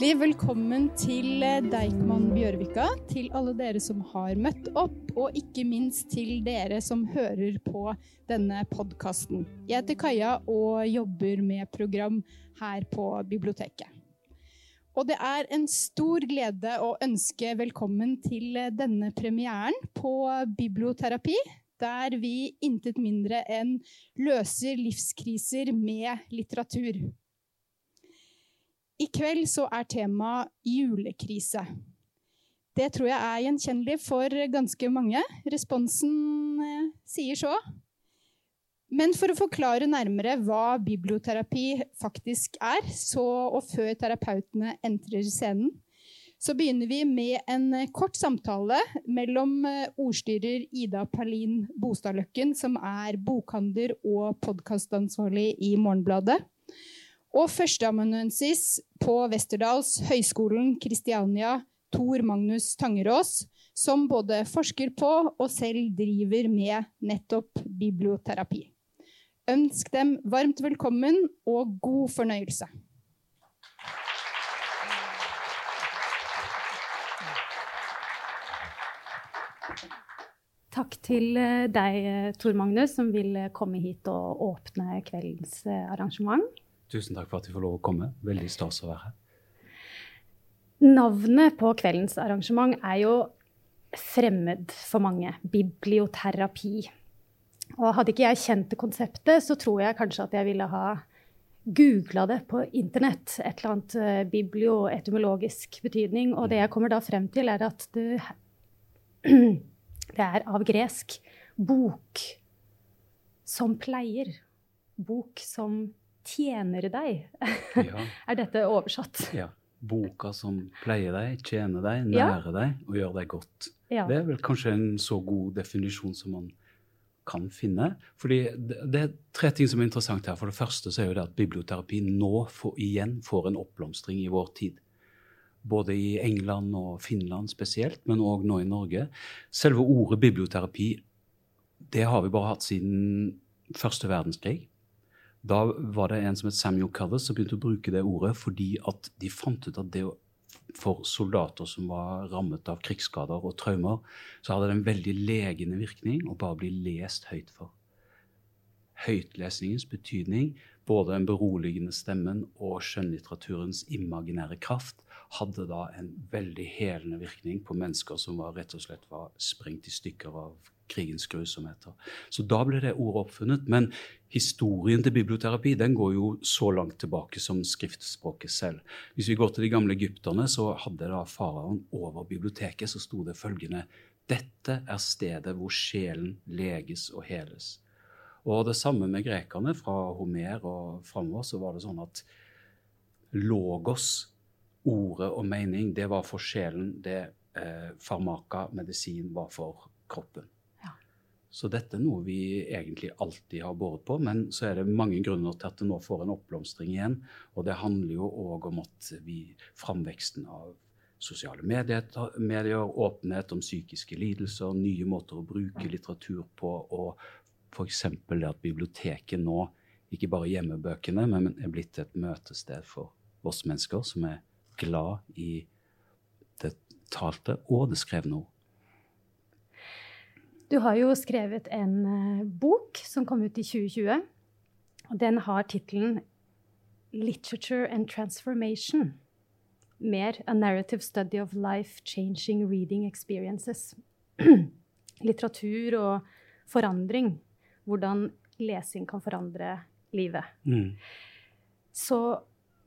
Hjertelig velkommen til Deichman Bjørvika, til alle dere som har møtt opp, og ikke minst til dere som hører på denne podkasten. Jeg heter Kaja og jobber med program her på biblioteket. Og det er en stor glede å ønske velkommen til denne premieren på biblioterapi, der vi intet mindre enn løser livskriser med litteratur. I kveld så er temaet julekrise. Det tror jeg er gjenkjennelig for ganske mange. Responsen eh, sier så. Men for å forklare nærmere hva biblioterapi faktisk er, så, og før terapeutene entrer scenen, så begynner vi med en kort samtale mellom eh, ordstyrer Ida Perlin Bostadløkken, som er bokhandler og podkastansvarlig i Morgenbladet, og førsteamanuensis på Westerdals Høgskolen Kristiania, Tor Magnus Tangerås, som både forsker på og selv driver med nettopp biblioterapi. Ønsk dem varmt velkommen og god fornøyelse. Takk til eh, deg, Tor Magnus, som vil komme hit og åpne kveldens eh, arrangement. Tusen takk for at vi får lov å komme. Veldig stas å være her. Navnet på kveldens arrangement er jo fremmed for mange. Biblioterapi. Og hadde ikke jeg kjent det konseptet, så tror jeg kanskje at jeg ville ha googla det på internett. Et eller annet uh, biblioetymologisk betydning. Og det jeg kommer da frem til, er at det, det er av gresk. Bok som pleier. Bok som tjener deg. Ja. er dette oversatt? Ja. Boka som pleier deg, tjener deg, nærer ja. deg og gjør deg godt. Ja. Det er vel kanskje en så god definisjon som man kan finne. Fordi det, er tre ting som er interessant her. For det første så er jo det at biblioterapi nå for, igjen får en oppblomstring i vår tid. Både i England og Finland spesielt, men òg nå i Norge. Selve ordet biblioterapi det har vi bare hatt siden første verdenskrig. Da var det en som het Samuel Covers som begynte å bruke det ordet fordi at de fant ut at det for soldater som var rammet av krigsskader og traumer, så hadde det en veldig legende virkning å bare bli lest høyt for. Høytlesningens betydning, både den beroligende stemmen og skjønnlitteraturens imaginære kraft, hadde da en veldig helende virkning på mennesker som var, rett og slett var sprengt i stykker av krigens grusomheter. Så da ble det ordet oppfunnet. Men historien til biblioterapi den går jo så langt tilbake som skriftspråket selv. Hvis vi går til de gamle egypterne, så hadde da faraoen over biblioteket så sto det følgende Dette er stedet hvor sjelen leges og heles. Og det samme med grekerne. Fra Homer og framover så var det sånn at logos, ordet og mening, det var for sjelen. Det eh, farmaka, medisin, var for kroppen. Så dette er noe vi egentlig alltid har båret på, men så er det mange grunner til at det nå får en oppblomstring igjen. Og det handler jo òg om at vi framveksten av sosiale medier, medier, åpenhet om psykiske lidelser, nye måter å bruke litteratur på, og f.eks. det at biblioteket nå ikke bare hjemmebøkene, men er blitt et møtested for oss mennesker som er glad i det talte og det skrevne ord. Du har jo skrevet en uh, bok som kom ut i 2020. og Den har tittelen 'Literature and Transformation'. Mer 'A Narrative Study of Life-Changing Reading Experiences'. Litteratur og forandring. Hvordan lesing kan forandre livet. Mm. Så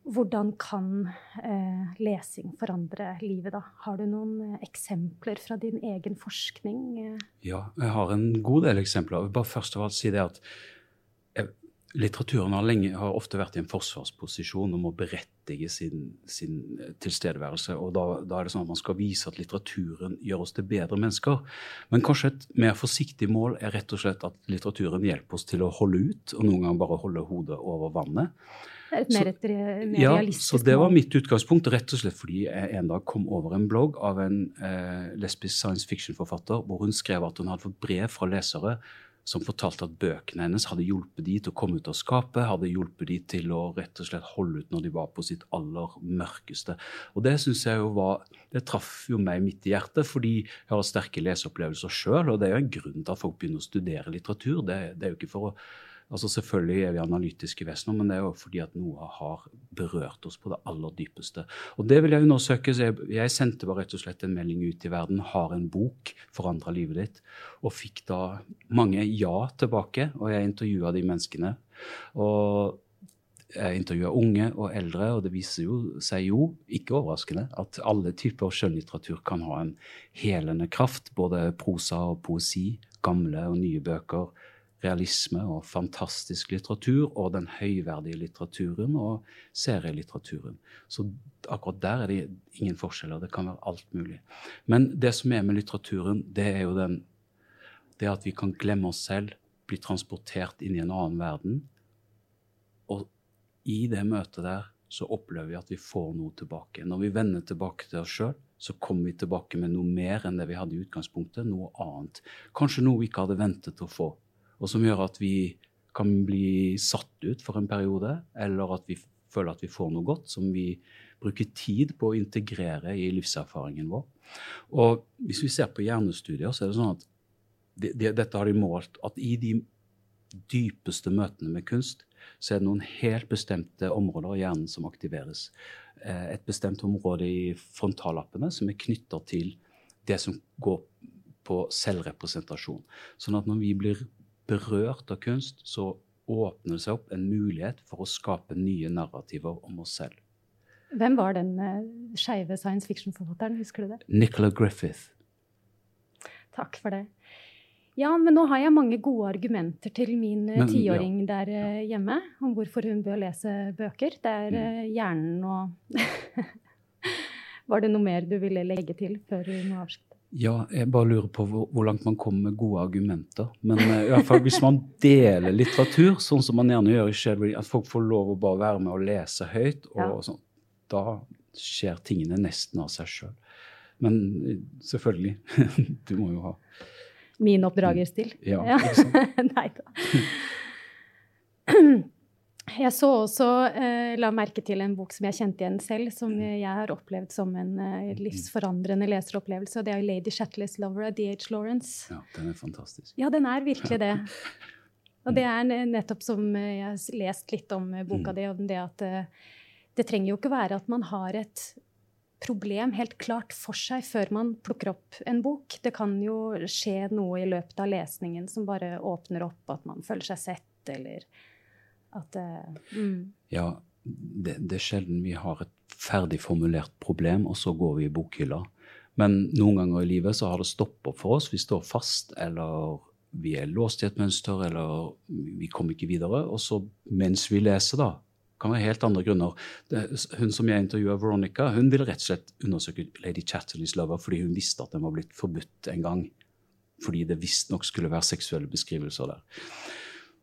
hvordan kan eh, lesing forandre livet, da? Har du noen eh, eksempler fra din egen forskning? Eh? Ja, jeg har en god del eksempler. Jeg vil Bare først av alt si det at jeg, litteraturen har, lenge, har, ofte vært i en forsvarsposisjon om å berettige sin, sin eh, tilstedeværelse. og da, da, er det sånn at Man skal vise at litteraturen gjør oss til bedre mennesker. Men kanskje et mer forsiktig mål er rett og slett at litteraturen hjelper oss til å holde ut, og noen ganger bare holde hodet over vannet. Et mer, et, mer ja, realistisk så det var mitt utgangspunkt, rett og slett fordi jeg en dag kom over en blogg av en eh, lesbisk science fiction-forfatter hvor hun skrev at hun hadde fått brev fra lesere som fortalte at bøkene hennes hadde hjulpet de til å komme ut av skapet, hadde hjulpet de til å rett og slett holde ut når de var på sitt aller mørkeste. Og det synes jeg jo var, det traff jo meg midt i hjertet, fordi jeg har sterke leseopplevelser sjøl. Og det er jo en grunn til at folk begynner å studere litteratur. Det, det er jo ikke for å Altså Selvfølgelig er vi analytiske vesener, men det er jo fordi at noe har berørt oss på det aller dypeste. Og det vil jeg undersøke. så Jeg, jeg sendte bare rett og slett en melding ut i verden. Har en bok forandra livet ditt? Og fikk da mange ja tilbake. Og jeg intervjua de menneskene. Og jeg intervjua unge og eldre, og det viser jo, seg jo, ikke overraskende, at alle typer skjønnlitteratur kan ha en helende kraft. Både prosa og poesi, gamle og nye bøker realisme og fantastisk litteratur, og den høyverdige litteraturen og serielitteraturen. Så akkurat der er det ingen forskjeller. Det kan være alt mulig. Men det som er med litteraturen, det er jo den, det at vi kan glemme oss selv, bli transportert inn i en annen verden. Og i det møtet der så opplever vi at vi får noe tilbake. Når vi vender tilbake til oss sjøl, så kommer vi tilbake med noe mer enn det vi hadde i utgangspunktet. Noe annet. Kanskje noe vi ikke hadde ventet å få og som gjør at vi kan bli satt ut for en periode, eller at vi føler at vi får noe godt som vi bruker tid på å integrere i livserfaringen vår. Og hvis vi ser på hjernestudier, så er det sånn at de, de, dette har de målt at i de dypeste møtene med kunst, så er det noen helt bestemte områder i hjernen som aktiveres. Eh, et bestemt område i frontallappene som er knytta til det som går på selvrepresentasjon. Sånn at når vi blir berørt av kunst, så åpner det seg opp en mulighet for å skape nye narrativer om oss selv. Hvem var den uh, skeive science fiction-forfatteren? Husker du det? Nicola Griffith. Takk for det. Ja, men nå har jeg mange gode argumenter til min uh, tiåring ja. der uh, hjemme om hvorfor hun bør lese bøker. Det er uh, hjernen og Var det noe mer du ville legge til før vi må avslutte? Ja, jeg bare lurer på hvor, hvor, langt man kommer med gode argumenter. Men uh, i hvert fall hvis man deler litteratur, sånn som man gjerne gjør i Shedbury, at folk får lov å bare være med og lese høyt, og, ja. sånn, da skjer tingene nesten av seg sjøl. Men uh, selvfølgelig, du må jo ha Min oppdragerstil? Ja, ja. Nei da. Jeg så også, eh, la merke til en bok som jeg kjente igjen selv, som mm. jeg har opplevd som en eh, livsforandrende leseropplevelse. og Det er 'Lady Shatleys Lover' av D.H. Lawrence. Ja, Den er fantastisk. Ja, den er virkelig det. Og det er nettopp som eh, jeg har lest litt om eh, boka mm. di, om det at eh, det trenger jo ikke være at man har et problem helt klart for seg før man plukker opp en bok. Det kan jo skje noe i løpet av lesningen som bare åpner opp, at man føler seg sett, eller at mm. Ja, det, det, er sjelden vi har et ferdig formulert problem, og så går vi i bokhylla. Men noen ganger i livet så har det stoppet for oss. Vi står fast, eller vi er låst i et mønster, eller vi kommer ikke videre. Og så mens vi leser, da, kan være helt andre grunner. Det, hun som jeg intervjua, Veronica, hun ville rett og slett undersøke Lady Chatterleys lover fordi hun visste at den var blitt forbudt en gang. Fordi det visstnok skulle være seksuelle beskrivelser der.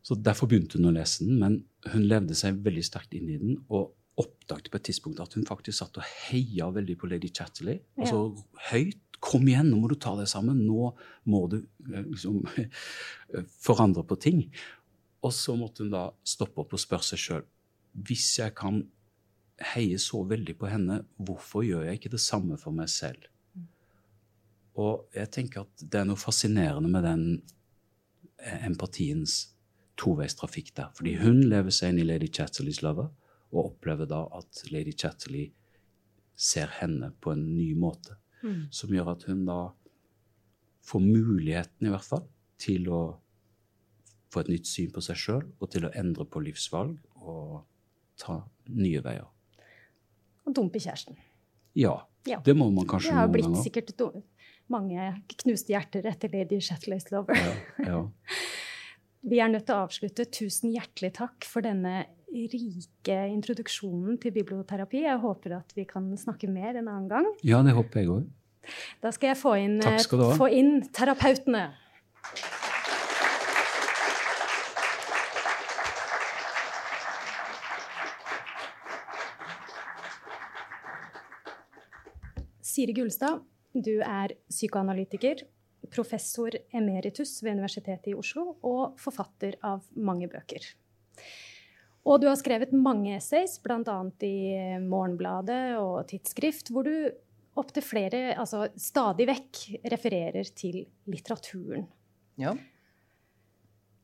Så Derfor begynte hun å lese den, men hun levde seg veldig sterkt inn i den. og oppdaget på et tidspunkt at hun faktisk satt og heia veldig på Lady Chatterley. Ja. Altså høyt. Kom igjen, nå må du ta deg sammen. Nå må du eh, liksom forandre på ting. Og så måtte hun da stoppe opp og spørre seg sjøl hvis jeg kan heie så veldig på henne, hvorfor gjør jeg ikke det samme for meg selv? Mm. Og jeg tenker at det er noe fascinerende med den eh, empatiens toveistrafikk der. Fordi hun lever seg inn i Lady Chatterleys lover og opplever da at Lady Chatterley ser henne på en ny måte. Mm. Som gjør at hun da får muligheten, i hvert fall, til å få et nytt syn på seg sjøl og til å endre på livsvalg og ta nye veier. Og dumpe kjæresten. Ja, ja. Det må man kanskje noen ganger. Det har blitt sikkert mange knuste hjerter etter Lady Chatterleys lover. Ja, ja. Vi er nødt til å avslutte. Tusen hjertelig takk for denne rike introduksjonen til biblioterapi. Jeg håper at vi kan snakke mer en annen gang. Ja, det håper jeg òg. Da skal jeg få inn, få inn terapeutene. Siri Gullstad, du er psykoanalytiker, professor emeritus ved Universitetet i Oslo og forfatter av mange bøker. Og du har skrevet mange essays, bl.a. i Morgenbladet og Tidsskrift, hvor du opptil flere, altså stadig vekk, refererer til litteraturen. Ja.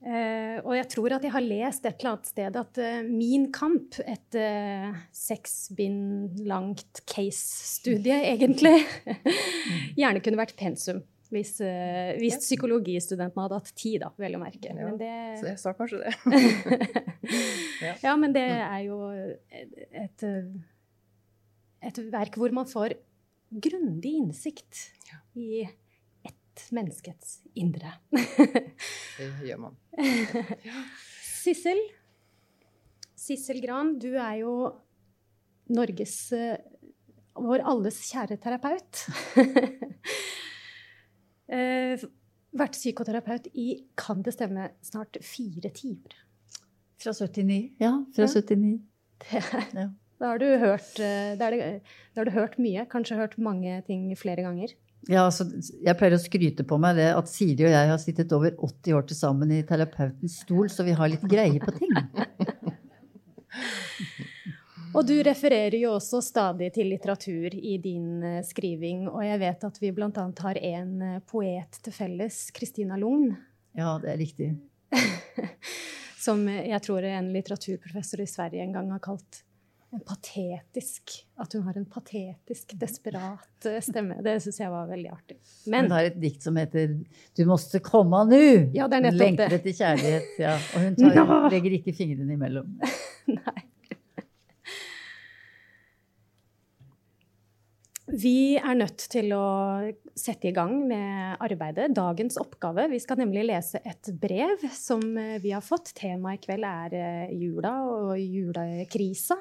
Uh, og jeg tror at jeg har lest et eller annet sted at uh, Min kamp, et uh, seks bind langt case-studie, egentlig, gjerne kunne vært pensum. Hvis, hvis psykologistudentene hadde hatt tid, da, vel å merke. Ja, det, så jeg sa kanskje det. ja. ja, men det er jo et, et verk hvor man får grundig innsikt i menneskets indre. det gjør man. Sissel, Sissel Gran, du er jo Norges uh, Vår alles kjære terapeut. uh, vært psykoterapeut i, kan det stemme, snart fire tiår. Fra 79. Ja, fra ja. 79. Det, ja. Da har, du hørt, uh, da, det, da har du hørt mye. Kanskje hørt mange ting flere ganger. Ja, altså, jeg pleier å skryte på meg det at Siri og jeg har sittet over 80 år til sammen i terapeutens stol, så vi har litt greie på ting. og du refererer jo også stadig til litteratur i din uh, skriving, og jeg vet at vi bl.a. har en uh, poet til felles, Kristina Lugn. Ja, det er riktig. Som jeg tror en litteraturprofessor i Sverige en gang har kalt en patetisk At hun har en patetisk, desperat eh, stemme. Det syns jeg var veldig artig. Men, hun har et dikt som heter 'Du måste komma nu'. Ja, det er nettopp det. lengter etter kjærlighet. Ja. Og hun tar, legger ikke fingrene imellom. Nei. Vi er nødt til å sette i gang med arbeidet. Dagens oppgave. Vi skal nemlig lese et brev som vi har fått. Temaet i kveld er eh, jula og julekrisa.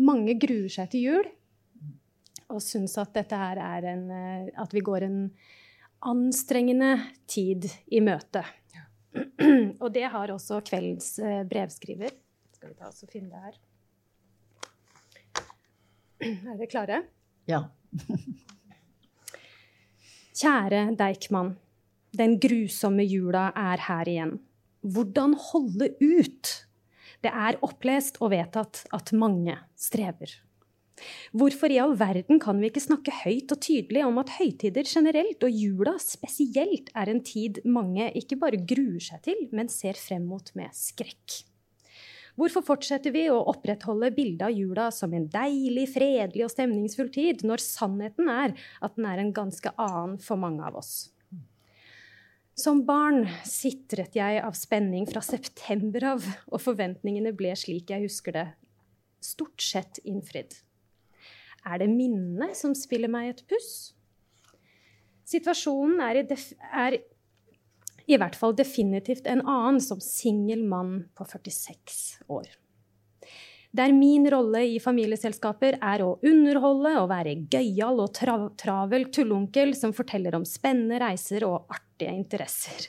Mange gruer seg til jul og syns at dette her er en eh, At vi går en anstrengende tid i møte. Ja. og det har også kveldens eh, brevskriver. Skal vi ta oss og finne det her. Er dere klare? Ja. Kjære Deichman. Den grusomme jula er her igjen. Hvordan holde ut? Det er opplest og vedtatt at mange strever. Hvorfor i all verden kan vi ikke snakke høyt og tydelig om at høytider generelt og jula spesielt er en tid mange ikke bare gruer seg til, men ser frem mot med skrekk? Hvorfor fortsetter vi å opprettholde bildet av jula som en deilig, fredelig og stemningsfull tid, når sannheten er at den er en ganske annen for mange av oss? Som barn sitret jeg av spenning fra september av, og forventningene ble slik jeg husker det, stort sett innfridd. Er det minnene som spiller meg et puss? Situasjonen er er i hvert fall definitivt en annen som singel mann på 46 år der min rolle i familieselskaper er å underholde og være gøyal og tra travel tullonkel som forteller om spennende reiser og artige interesser.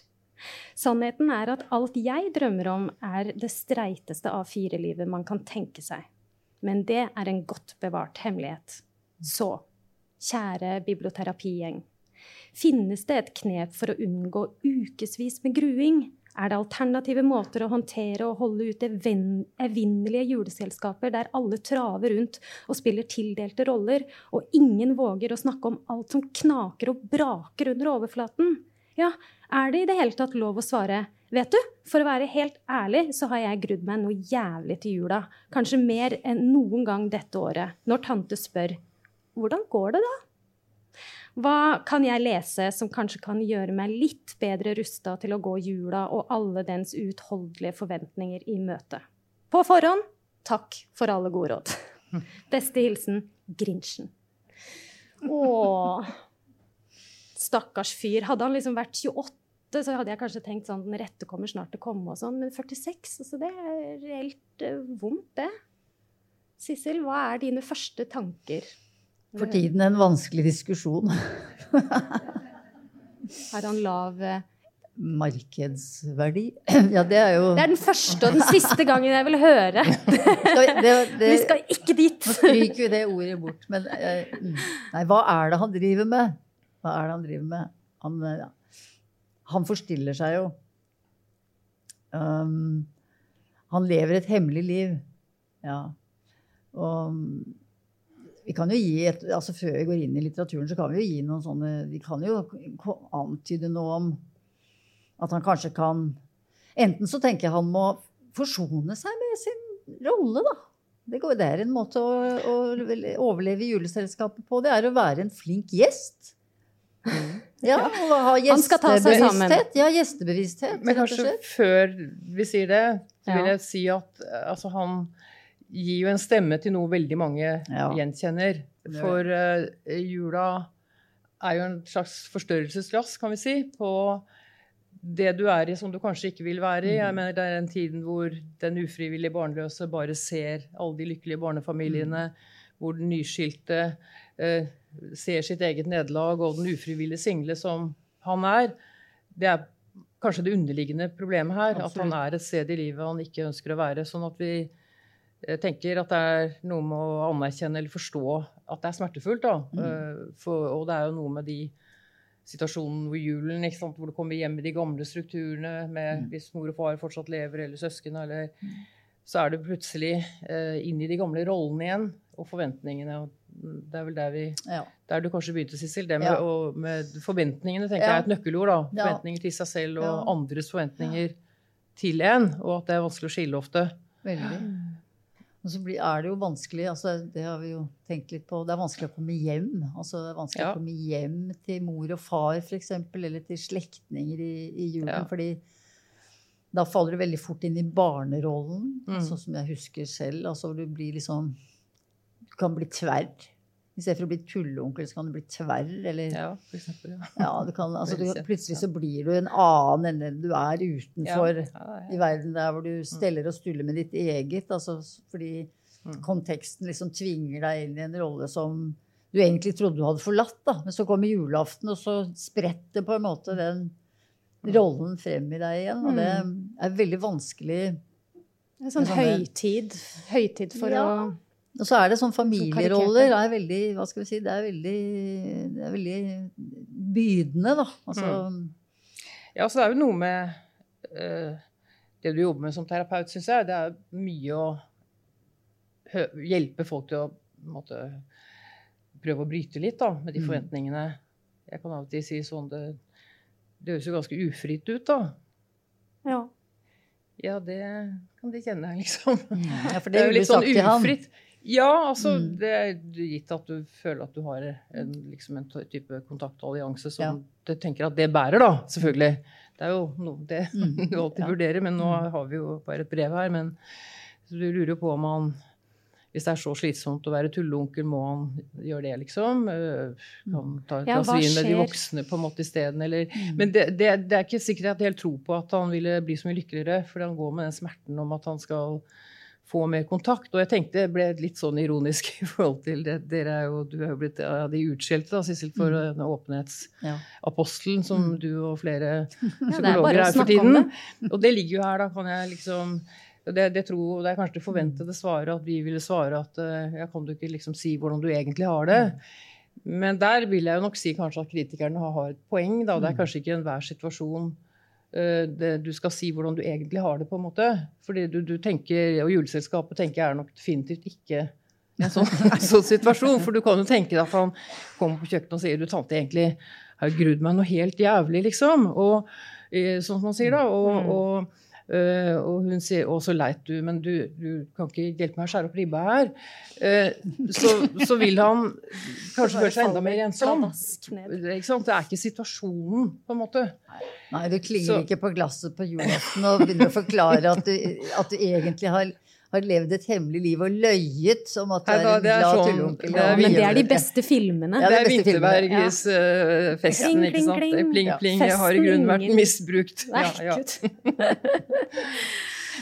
Sannheten er at alt jeg drømmer om, er det streiteste av firelivet man kan tenke seg. Men det er en godt bevart hemmelighet. Så, kjære biblioterapigjeng, finnes det et knep for å unngå ukevis med gruing? Er det alternative måter å håndtere og holde ut evinnelige juleselskaper der alle traver rundt og spiller tildelte roller, og ingen våger å snakke om alt som knaker og braker under overflaten? Ja, er det i det hele tatt lov å svare Vet du, for å være helt ærlig så har jeg grudd meg noe jævlig til jula. Kanskje mer enn noen gang dette året. Når tante spør hvordan går det da? Hva kan jeg lese som kanskje kan gjøre meg litt bedre rusta til å gå jula og alle dens uutholdelige forventninger i møte? På forhånd takk for alle gode råd. Beste hilsen Grinchen. Å Stakkars fyr. Hadde han liksom vært 28, så hadde jeg kanskje tenkt sånn Den rette kommer snart til å komme og sånn. Men 46, altså det er reelt uh, vondt, det. Sissel, hva er dine første tanker for tiden en vanskelig diskusjon. Har han lav eh, Markedsverdi? Ja, det er jo Det er den første og den siste gangen jeg vil høre. det, det, vi skal ikke dit. Nå stryker vi det ordet bort. Men eh, nei, hva er det han driver med? Hva er det han driver med? Han, eh, han forstiller seg jo. Um, han lever et hemmelig liv. Ja. Og mm, vi kan jo gi et, altså Før vi går inn i litteraturen, så kan vi jo gi noen sånne Vi kan jo antyde noe om at han kanskje kan Enten så tenker jeg han må forsone seg med sin rolle, da. Det, går, det er en måte å, å overleve juleselskapet på. Det er å være en flink gjest. Ja, og ha gjestebevissthet. Ja, gjestebevissthet, Men kanskje før vi sier det, så vil jeg si at eh, altså, han gir jo en stemme til noe veldig mange Ja. gjenkjenner. For uh, jula er jo en slags forstørrelsesglass, kan vi si, på det du er i som du kanskje ikke vil være i. Mm. Jeg mener Det er den tiden hvor den ufrivillig barnløse bare ser alle de lykkelige barnefamiliene, hvor den nyskilte uh, ser sitt eget nederlag, og den ufrivillige single som han er. Det er kanskje det underliggende problemet her. At han er et sted i livet han ikke ønsker å være. Sånn at vi eh, tenker at det er noe med å anerkjenne eller forstå at det er smertefullt. Da. Mm. Eh, For, og det er jo noe med de situasjonen hvor julen, sant? hvor du kommer hjem i de gamle strukturene, med, Mm. hvis mor og far fortsatt lever, eller søsken, eller så er du plutselig eh, inn i de gamle rollene igjen, og forventningene. og Det er vel der, vi, Ja. der du kanskje begynte, Sissel. Det med, Ja. og med forventningene tenker Ja. jeg er et nøkkelord. da. Forventninger til seg selv og andres forventninger til en, og at det er vanskelig å skille ofte. Veldig. Og så er det jo vanskelig, altså det har vi jo tenkt litt på, det er vanskelig å komme hjem. Altså det er vanskelig Ja. å komme hjem til mor og far f.eks., eller til slektninger i, i julen. Ja. fordi da faller du veldig fort inn i barnerollen, Mm. sånn som jeg husker selv. altså Du blir liksom Du kan bli tverr. I stedet for å bli tulleonkel, så kan du bli tverr. Eller Ja, for eksempel. Ja. ja, du kan, altså, du, plutselig så blir du en annen enn den du er utenfor Ja, ja, i verden der hvor du steller og stuller med ditt eget. Altså, fordi Mm. konteksten liksom tvinger deg inn i en rolle som du egentlig trodde du hadde forlatt. Da. Men så kommer julaften, og så spretter på en måte den Mm. rollen frem i deg igjen. Og det er veldig vanskelig. En sånn Det er sånn høytid, høytid for Ja. å Og så er det sånn familieroller er veldig Hva skal vi si Det er veldig, det er veldig bydende, da. Altså, Ja, så det er jo noe med uh, det du jobber med som terapeut, syns jeg. Det er mye å hø hjelpe folk til å måtte, prøve å bryte litt da, med de Mm. forventningene. Jeg kan av og til si sånn Det, det høres jo ganske ufritt ut, da. Ja. Ja, det kan de kjenne, liksom. ja, for Det det er jo litt sånn ufritt. Ja, altså Mm. det er gitt at du føler at du har en, liksom en type kontaktallianse som Ja. du tenker at det bærer, da. Selvfølgelig. Det er jo noe det Mm. du alltid Ja. vurderer, men nå har vi jo bare et brev her. Men så du lurer jo på om han Hvis det er så slitsomt å være tulleonkel, må han gjøre det, liksom? Eh, Kan ta et glass vin med de voksne på en måte isteden, eller Mm. Men det, det, det er ikke sikkert jeg helt tror på at han ville bli så mye lykkeligere, fordi han går med den smerten om at han skal få mer kontakt. Og jeg tenkte det ble litt sånn ironisk i forhold til det. Dere er jo, du er jo blitt av de utskjelte, da, Sissel, for Mm. denne åpenhetsapostelen som Mm. du og flere Ja, er psykologer er for tiden. det. Og det ligger jo her, da kan jeg liksom det, det, tror, det er kanskje det forventede svaret at vi ville svare at eh, ja, kan du ikke liksom si hvordan du egentlig har det? Men der vil jeg jo nok si kanskje at kritikerne har, et poeng. Da. Det er kanskje ikke enhver situasjon det, du skal si hvordan du egentlig har det, på en måte. Fordi du, du tenker, Og juleselskapet tenker jeg er nok definitivt ikke en sånn, en sånn situasjon. For du kan jo tenke deg at han kommer på kjøkkenet og sier du, tante, egentlig har jeg grudd meg noe helt jævlig, liksom. Og, eh, sånn som man sier, da. Og, Mm. og, eh, og hun sier 'Å, så leit du, men du, du kan ikke hjelpe meg å skjære opp ribba her'. Uh, så, så vil han kanskje føle seg enda mer ensom. Det er ikke situasjonen, på en måte. Nei, du klinger Så- ikke på glasset på julaften og begynner å forklare at du, at du egentlig har, har levd et hemmelig liv og løyet som at er da, en det er glad sånn- tulleonkel. er Men det er de beste filmene. Ja, det er Vinterbergs ja. filmen. Kling, ikke sant. Pling, Ja. pling, jeg har i grunnen vært misbrukt. Nei, Ja, ja.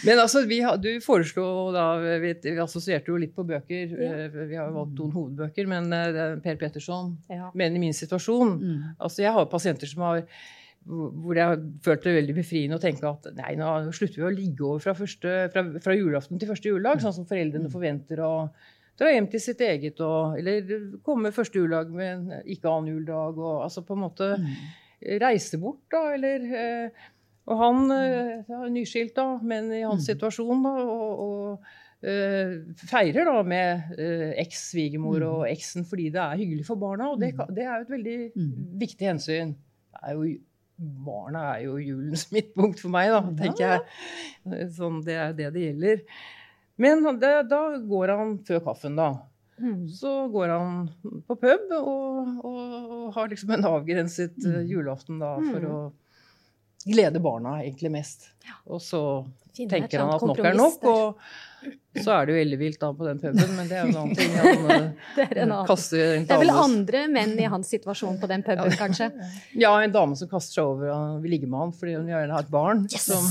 Men altså, vi du foreslo da Vi, vi assosierte jo litt på bøker. Ja. eh, Vi har jo valgt noen hovedbøker, men eh, er Per Petterson Ja. Men i min situasjon Mm. Altså, jeg har pasienter som har hvor jeg har følt det veldig befriende å tenke at nei, nå slutter vi å ligge over fra, første, fra, fra julaften til første juledag, sånn som foreldrene forventer å dra hjem til sitt eget, og, eller komme første juledag med en ikke annen juledag. Og, altså på en måte, Mm. reise bort, da, eller eh, Og han eh, er nyskilt, da, men i hans Mm. situasjon, da, og, og eh, feirer da med eks-svigermor Mm. og eksen fordi det er hyggelig for barna, og det, det er jo et veldig Mm. viktig hensyn. Det er jo, barna er jo julens midtpunkt for meg, da, tenker jeg. Sånn, det er det det gjelder. Men det, da går han før kaffen, da. Mm. Så går han på pub og, og, og har liksom en avgrenset mm. julaften da for Mm. å glede barna egentlig mest. Og så Finner tenker han at nok er nok, og så er det jo ellevilt da på den puben, men det er jo en annen ting. Han Det er en annen. kaster en Det er vel andre menn i hans situasjon på den puben, kanskje. Ja, en dame som kaster seg over og vil ligge med han fordi hun gjerne har et barn. Som,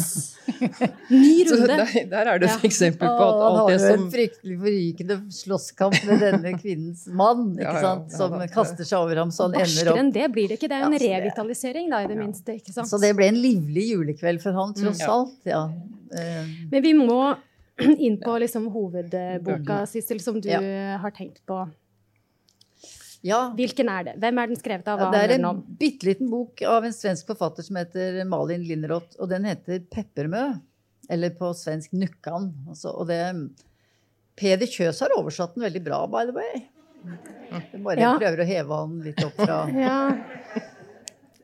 Ny runde. der, der er det et Ja. eksempel på at han har jo en fryktelig forrykende slåsskamp med denne kvinnens mann, ikke Ja, ja, sant? ja, som kaster seg over ham så han ender opp enn det blir det ikke. Det er jo en Ja, revitalisering, da, i det minste. ikke sant? Så det ble en livlig julekveld for han, tross Mm, alt. Ja. Men vi må inn på liksom hovedboka, Sissel, som du Ja. har tenkt på. ja. Hvilken er det? Hvem er den skrevet av? Hva Det er en bitte liten bok av en svensk forfatter som heter Malin Linderoth, og den heter 'Peppermø'. Eller på svensk 'Nukkan'. Altså, og det Peder Kjøs har oversatt den veldig bra, by the way. Jeg bare Ja. prøver å heve han litt opp fra Ja.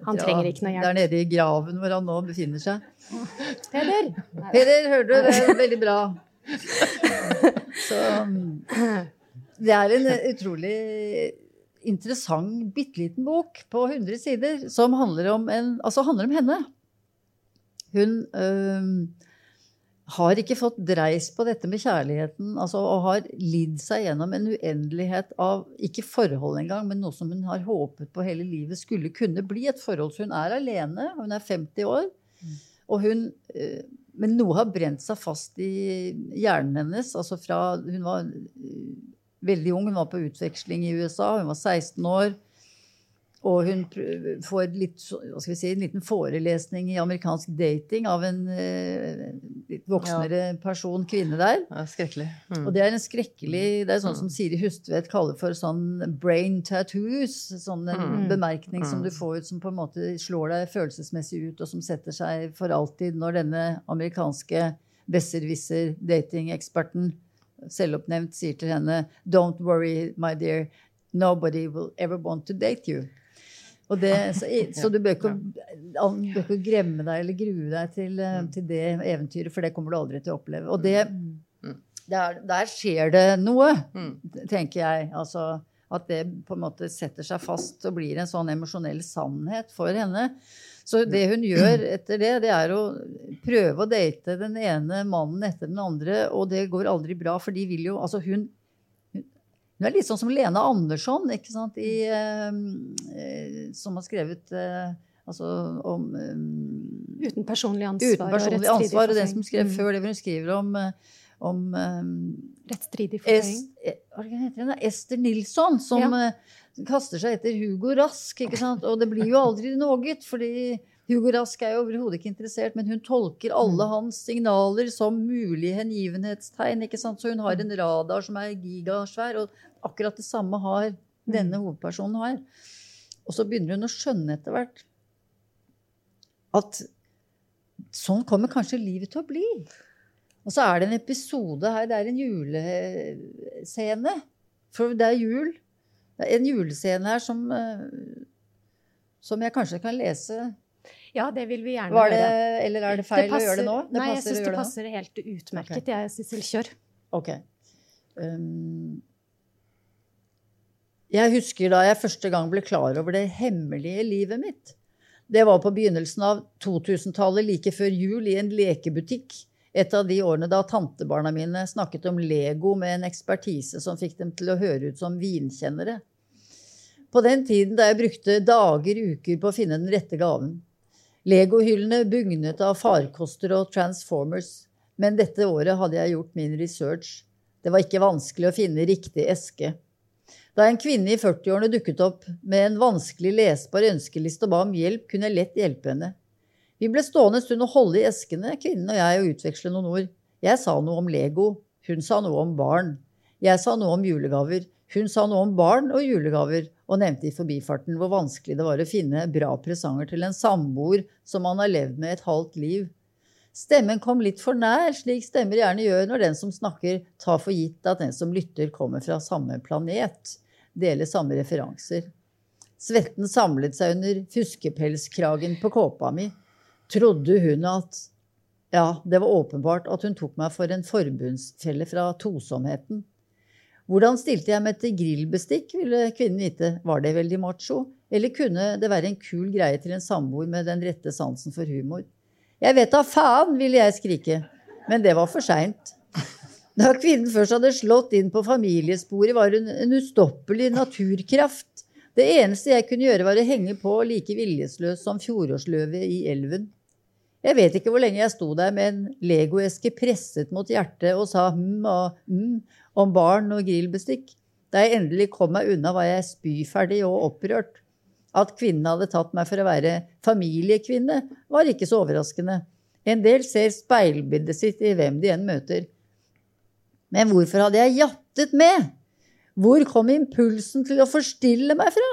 Han Ja, trenger ikke noe hjelp. Det er nede i graven hvor han nå befinner seg. Peder? Peder, hører du? Det er veldig bra. Så um, Det er en utrolig interessant, bitte liten bok på 100 sider som handler om, en, altså handler om henne. Hun øhm, har ikke fått dreis på dette med kjærligheten altså, og har lidd seg gjennom en uendelighet av ikke forhold engang, men noe som hun har håpet på hele livet skulle kunne bli et forhold. Så hun er alene, hun er 50 år. Og hun, øh, men noe har brent seg fast i hjernen hennes. altså fra Hun var øh, veldig ung, hun var på utveksling i USA, hun var 16 år. Og hun får litt, hva skal vi si, en liten forelesning i amerikansk dating av en eh, litt voksnere person, kvinne der. Det er skrekkelig. Mm. Og det er en skrekkelig Det er sånn som Siri Hustvedt kaller for sånn brain tattoos. Sånn en Mm. bemerkning som Mm. du får ut som på en måte slår deg følelsesmessig ut, og som setter seg for alltid når denne amerikanske besserwisser-datingeksperten, selvoppnevnt, sier til henne Don't worry, my dear. Nobody will ever want to date you. Det, så, så du bør ikke, ikke gremme deg eller grue deg til, eh, til det eventyret, for det kommer du aldri til å oppleve. Og det, der, der skjer det noe, Mm. tenker jeg. Altså, at det på en måte setter seg fast og blir en sånn emosjonell sannhet for henne. Så det hun gjør etter det, det er å prøve å date den ene mannen etter den andre, og det går aldri bra, for de vil jo Altså, hun hun er litt sånn som Lene Andersson, I, eh, eh, som har skrevet eh, altså om eh, Uten personlig ansvar. Uten personlig og ansvar. Og den som skrev Mm. før det, hvor hun skriver om, eh, om eh, forføring. Es, hva heter hun? Ester Nilsson, som eh, kaster seg etter Hugo Rask. ikke sant? Og det blir jo aldri noe, fordi Hugo Rask er jo overhodet ikke interessert, men hun tolker alle hans signaler som mulige hengivenhetstegn. ikke sant? Så hun har en radar som er gigasvær, og akkurat det samme har denne hovedpersonen har. Og så begynner hun å skjønne etter hvert at sånn kommer kanskje livet til å bli. Og så er det en episode her, det er en julescene. For det er jul. Det er en julescene her som, eh, som jeg kanskje kan lese. Ja, det vil vi gjerne gjøre. det, høre. eller er det feil å gjøre det nå? Det nei, jeg passer syns det passer det passer helt utmerket. Jeg, Sissel, kjør. Ok. Um, jeg husker da jeg første gang ble klar over det hemmelige livet mitt. Det var på begynnelsen av 2000-tallet, like før jul, i en lekebutikk. Et av de årene da tantebarna mine snakket om Lego med en ekspertise som fikk dem til å høre ut som vinkjennere. På den tiden da jeg brukte dager, uker på å finne den rette gaven. Legohyllene bugnet av farkoster og transformers. Men dette året hadde jeg gjort min research. Det var ikke vanskelig å finne riktig eske. Da en kvinne i 40-årene dukket opp med en vanskelig lesbar ønskeliste og ba om hjelp, kunne jeg lett hjelpe henne. Vi ble stående en stund og holde i eskene, kvinnen og jeg, og utveksle noen ord. Jeg sa noe om Lego. Hun sa noe om barn. Jeg sa noe om julegaver. Hun sa noe om barn og julegaver, og nevnte i forbifarten hvor vanskelig det var å finne bra presanger til en samboer som man har levd med et halvt liv. Stemmen kom litt for nær, slik stemmer gjerne gjør når den som snakker, tar for gitt at den som lytter, kommer fra samme planet, deler samme referanser. Svetten samlet seg under fuskepelskragen på kåpa mi. Trodde hun at Ja, det var åpenbart at hun tok meg for en forbundsfelle fra tosomheten. Hvordan stilte jeg meg til grillbestikk, ville kvinnen vite. Var det veldig macho? Eller kunne det være en kul greie til en samboer med den rette sansen for humor? Jeg vet da faen, ville jeg skrike. Men det var for seint. Da kvinnen først hadde slått inn på familiesporet, var hun en ustoppelig naturkraft. Det eneste jeg kunne gjøre, var å henge på like viljesløs som fjorårsløvet i elven. Jeg vet ikke hvor lenge jeg sto der med en legoeske presset mot hjertet og sa hm og hm om barn og grillbestikk. Da jeg endelig kom meg unna, var jeg spyferdig og opprørt. At kvinnen hadde tatt meg for å være familiekvinne, var ikke så overraskende. En del ser speilbildet sitt i hvem de enn møter. Men hvorfor hadde jeg jattet med? Hvor kom impulsen til å forstille meg fra?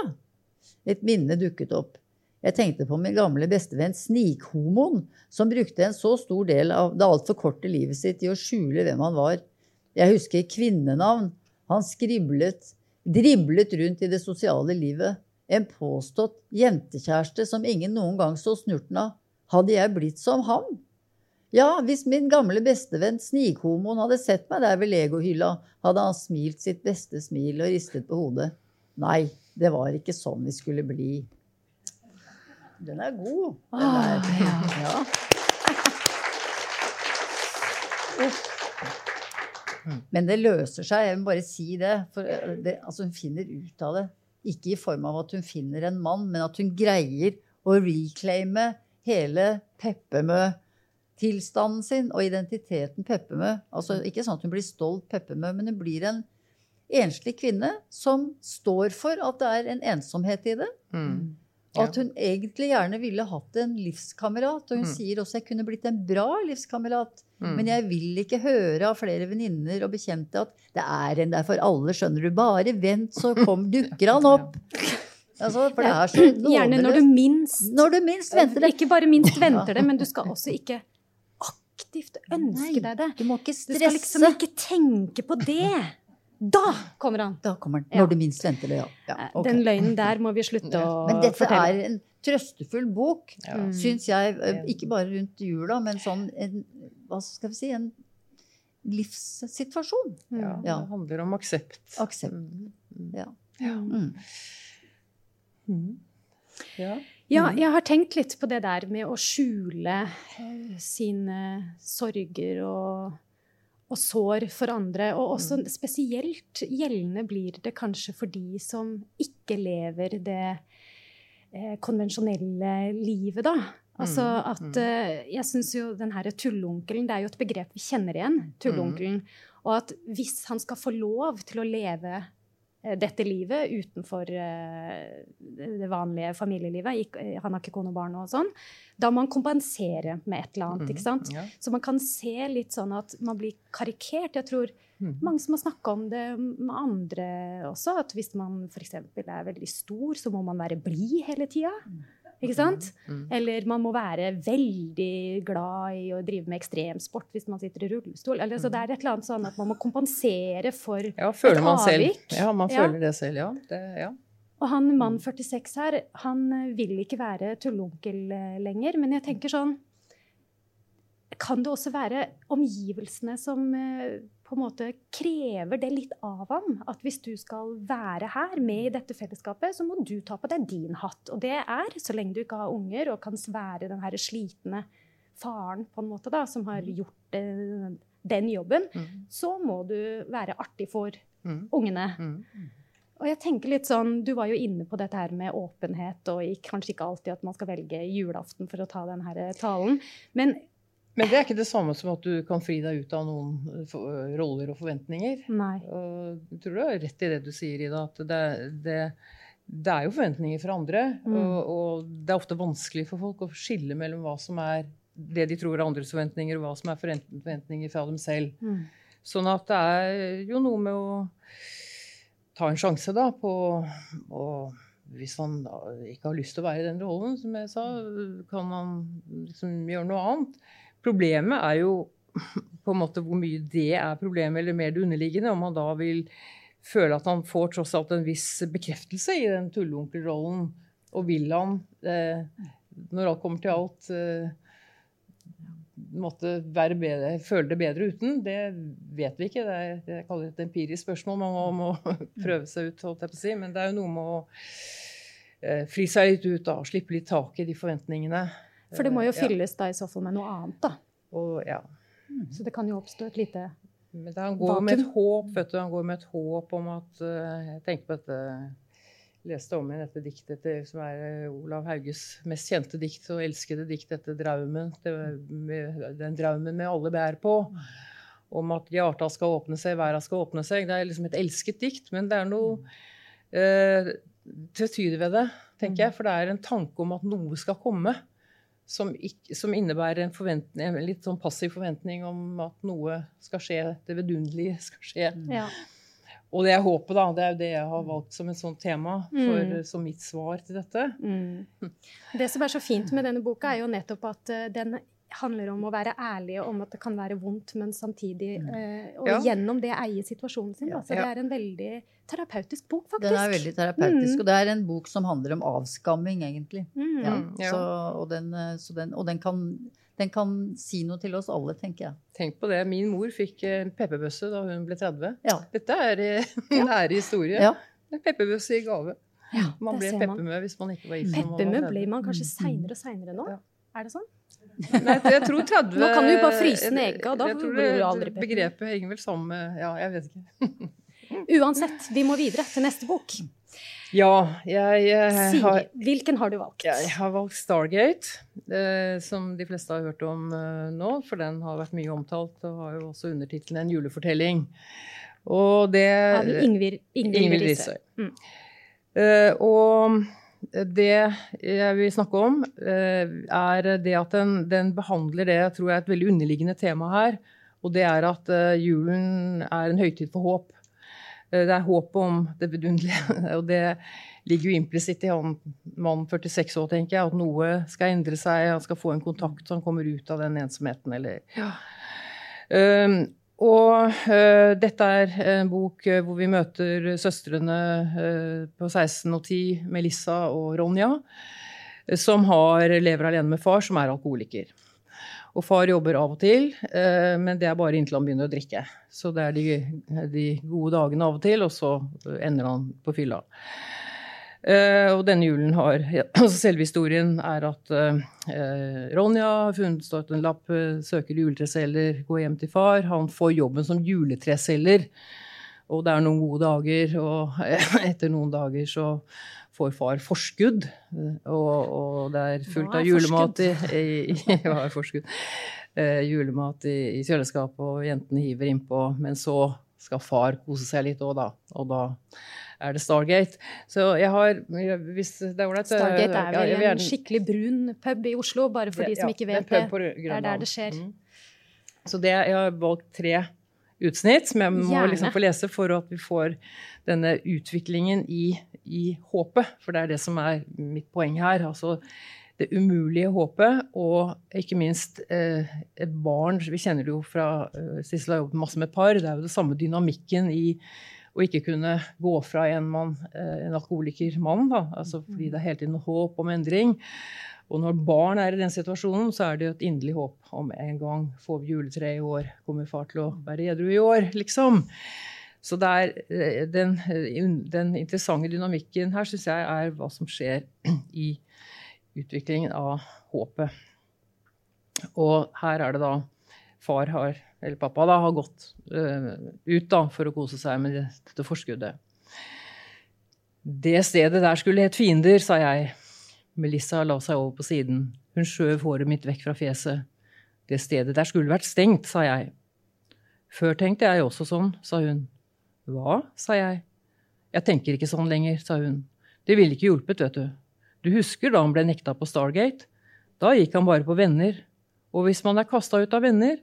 Et minne dukket opp. Jeg tenkte på min gamle bestevenn Snikhomoen, som brukte en så stor del av det altfor korte livet sitt i å skjule hvem han var. Jeg husker kvinnenavn. Han skriblet, driblet rundt i det sosiale livet. En påstått jentekjæreste som ingen noen gang så snurten av. Hadde jeg blitt som ham? Ja, hvis min gamle bestevenn Snikhomoen hadde sett meg der ved legohylla, hadde han smilt sitt beste smil og ristet på hodet. Nei, det var ikke sånn vi skulle bli. Den er god. Den er, ja. Men det løser seg. Jeg vil bare si det. For det, altså hun finner ut av det. Ikke i form av at hun finner en mann, men at hun greier å reclaime hele Peppemø-tilstanden sin og identiteten Peppemø. Altså ikke sånn at hun blir stolt Peppemø, men hun blir en enslig kvinne som står for at det er en ensomhet i det. Mm. Og at hun egentlig gjerne ville hatt en livskamerat. Og hun Mm. sier også jeg kunne blitt en bra livskamerat. Mm. Men jeg vil ikke høre av flere venninner og bekjente at det er en der for alle, skjønner du. Bare vent, så kom, dukker han opp. Altså, for det er så Gjerne når du minst Når du minst venter det. Ikke bare minst venter det, men du skal også ikke aktivt ønske Nei, deg det. Du må ikke Du skal liksom ikke tenke på det. Da kommer han. Da kommer. Ja. Når du minst venter det, ja. ja okay. Den løgnen der må vi slutte å fortelle. Men dette fortelle. er en trøstefull bok, Ja. Mm. syns jeg. eh, Ikke bare rundt jula, men sånn en, Hva skal vi si? En livssituasjon. Ja, Mm. Ja. Det handler om aksept. Aksept. Mm. Ja. Ja. Mm. Mm. Ja. Ja, jeg har tenkt litt på det der med å skjule eh, sine sorger og, og sår for andre. Og også spesielt gjeldende blir det kanskje for de som ikke lever det eh, konvensjonelle livet, da. Altså Mm, at mm. eh, Jeg syns jo den herre tullonkelen, det er jo et begrep vi kjenner igjen. tulleonkelen. Og at hvis han skal få lov til å leve dette livet utenfor eh, det vanlige familielivet, eh, han har ikke kone og barn og sånn, da må han kompensere med et eller annet. ikke sant? Mm. Ja. Så man kan se litt sånn at man blir karikert. Jeg tror Mm. mange som har snakka om det med andre også, at hvis man f.eks. er veldig stor, så må man være blid hele tida. Ikke sant? Mm. Eller man må være veldig glad i å drive med ekstremsport hvis man sitter i rullestol. Eller, så det er et eller annet sånn at man må kompensere for Ja, føler Et man selv. avvik. Ja, man Ja. føler det selv, ja. Det, ja. Og han mann 46 her, han eh, vil ikke være tulleonkel eh, lenger. Men jeg tenker sånn Kan det også være omgivelsene som eh, på en måte krever det litt av ham? At hvis du skal være her med i dette fellesskapet, så må du ta på deg din hatt. Og det er, så lenge du ikke har unger og kan være den her slitne faren på en måte da, som har gjort eh, den jobben, Mm. så må du være artig for Mm. ungene. Mm. Og jeg tenker litt sånn, Du var jo inne på dette her med åpenhet, og kanskje ikke alltid at man skal velge julaften for å ta denne talen. Men Men det er ikke det samme som at du kan fri deg ut av noen eh, roller og forventninger. nei. Og jeg tror du har rett i det du sier, Ida, at det, det, det er jo forventninger fra andre. Mm. Og, og det er ofte vanskelig for folk å skille mellom hva som er det de tror er andres forventninger, og hva som er forventninger fra dem selv. Mm. Sånn at det er jo noe med å ta en sjanse da på å Hvis han ikke har lyst til å være i den rollen, som jeg sa, kan han liksom gjøre noe annet. Problemet er jo på en måte hvor mye det er problemet, eller mer det underliggende. Om han da vil føle at han får tross alt en viss bekreftelse i den tulleonkelrollen. Og vil han, eh, når alt kommer til alt, eh, måtte bedre, føle det bedre uten, det vet vi ikke. Det er, jeg kaller det et empirisk spørsmål. Man må, må prøve seg ut, holdt jeg på å si. Men det er jo noe med å eh, fri seg litt ut da, slippe litt tak i de forventningene. For det må jo Eh, fylles da i så fall med noe annet, da. Og, ja. Så det kan jo oppstå et lite Men da, han går med et håp vet du, han går med et håp om at uh, Jeg tenker på dette leste om igjen dette diktet til, som er eh, Olav Hauges mest kjente dikt og elskede dikt, etter 'Draumen'. Den draumen med alle bær på. Om at hjarta skal åpne seg, verda skal åpne seg. Det er liksom et elsket dikt, men det er noe eh, tvetydig ved det, tenker jeg. For det er en tanke om at noe skal komme. Som, som innebærer en, en litt sånn passiv forventning om at noe skal skje. Det vidunderlige skal skje. Ja. Og det er håpet, da. Det er jo det jeg har valgt som et sånt tema for, Mm. som mitt svar til dette. Mm. Det som er så fint med denne boka, er jo nettopp at eh, den handler om å være ærlig og om at det kan være vondt, men samtidig eh, Og Ja. gjennom det eie situasjonen sin. Da. Så det er en veldig terapeutisk bok, faktisk. Den er veldig terapeutisk. Mm. Og det er en bok som handler om avskamming, egentlig. Mm. Ja, Mm. Så, og den, eh, så den, og den, kan, den kan si noe til oss alle, tenker jeg. Tenk på det. Min mor fikk en pepperbøsse da hun ble 30. Ja. Dette er eh, en ære historie. Ja. En pepperbøsse i gave. man ble ser peppermø hvis man ikke var gift. Peppermø blir man kanskje Mm. seinere og seinere nå. Ja. Er det sånn? Nei, jeg tror 30 Nå kan du bare fryse ned egga, da jeg tror blir du det- aldri pepper. Begrepet henger vel sammen med Ja, jeg vet ikke. Uansett, vi må videre til neste bok. Ja, jeg, jeg har Siri, hvilken har du valgt? Jeg har valgt Stargate, eh, som de fleste har hørt om eh, nå, for den har vært mye omtalt og har jo også undertittelen 'En julefortelling'. Og det Av Ingvild. Risøy. Mm. Eh, og det jeg vil snakke om, eh, er det at den, den behandler det jeg tror er et veldig underliggende tema her. Og det er at eh, julen er en høytid for håp. Eh, det er håpet om det vidunderlige. Og det ligger jo implisitt i han mann 46 år, tenker jeg, at noe skal endre seg, han skal få en kontakt så han kommer ut av den ensomheten, eller Um, og uh, dette er en bok uh, hvor vi møter søstrene uh, på 16 og 10, Melissa og Ronja, som har, lever alene med far, som er alkoholiker. Og far jobber av og til, men det er bare inntil han begynner å drikke. Så det er de, de gode dagene av og til, og så ender han på fylla. Eh, og denne julen har altså Selve historien er at eh, Ronja har funnet stått en lapp, eh, søker juletreselger, går hjem til far. Han får jobben som juletreselger. Og det er noen gode dager, og etter noen dager så får far forskudd. Og, og det er fullt av julemat i, i, er forskudd? Eh, julemat i, i kjøleskapet, og jentene hiver innpå. Men så skal far kose seg litt òg, da. Og da er det Stargate. Så jeg har Hvis det er ålreit Stargate er vel en skikkelig brun pub i Oslo, bare for de som ikke vet det. Det er der det skjer. Mm. Så det, jeg har valgt tre utsnitt som jeg må liksom få lese for at vi får denne utviklingen i, i håpet. For det er det som er mitt poeng her. Altså det umulige håpet, og ikke minst eh, et barn Vi kjenner det jo fra eh, Sissel har jobbet masse med par. Det er jo det samme dynamikken i å ikke kunne gå fra en mann, en alkoholiker mann, da. Altså fordi det er hele tiden håp om endring. Og når barn er i den situasjonen, så er det jo et inderlig håp om en gang får vi juletre i år, kommer far til å være edru i år, liksom. Så eh, den, den interessante dynamikken her, syns jeg, er hva som skjer i utviklingen av håpet. Og her er det da far har, eller pappa da, har gått eh, ut da for å kose seg med dette forskuddet. Det stedet der skulle hett fiender, sa jeg. Melissa la seg over på siden. Hun skjøv håret mitt vekk fra fjeset. Det stedet der skulle vært stengt, sa jeg. Før tenkte jeg også sånn, sa hun. Hva? sa jeg. Jeg tenker ikke sånn lenger, sa hun. Det ville ikke hjulpet, vet du. Du husker da han ble nekta på Stargate? Da gikk han bare på venner. Og hvis man er kasta ut av venner,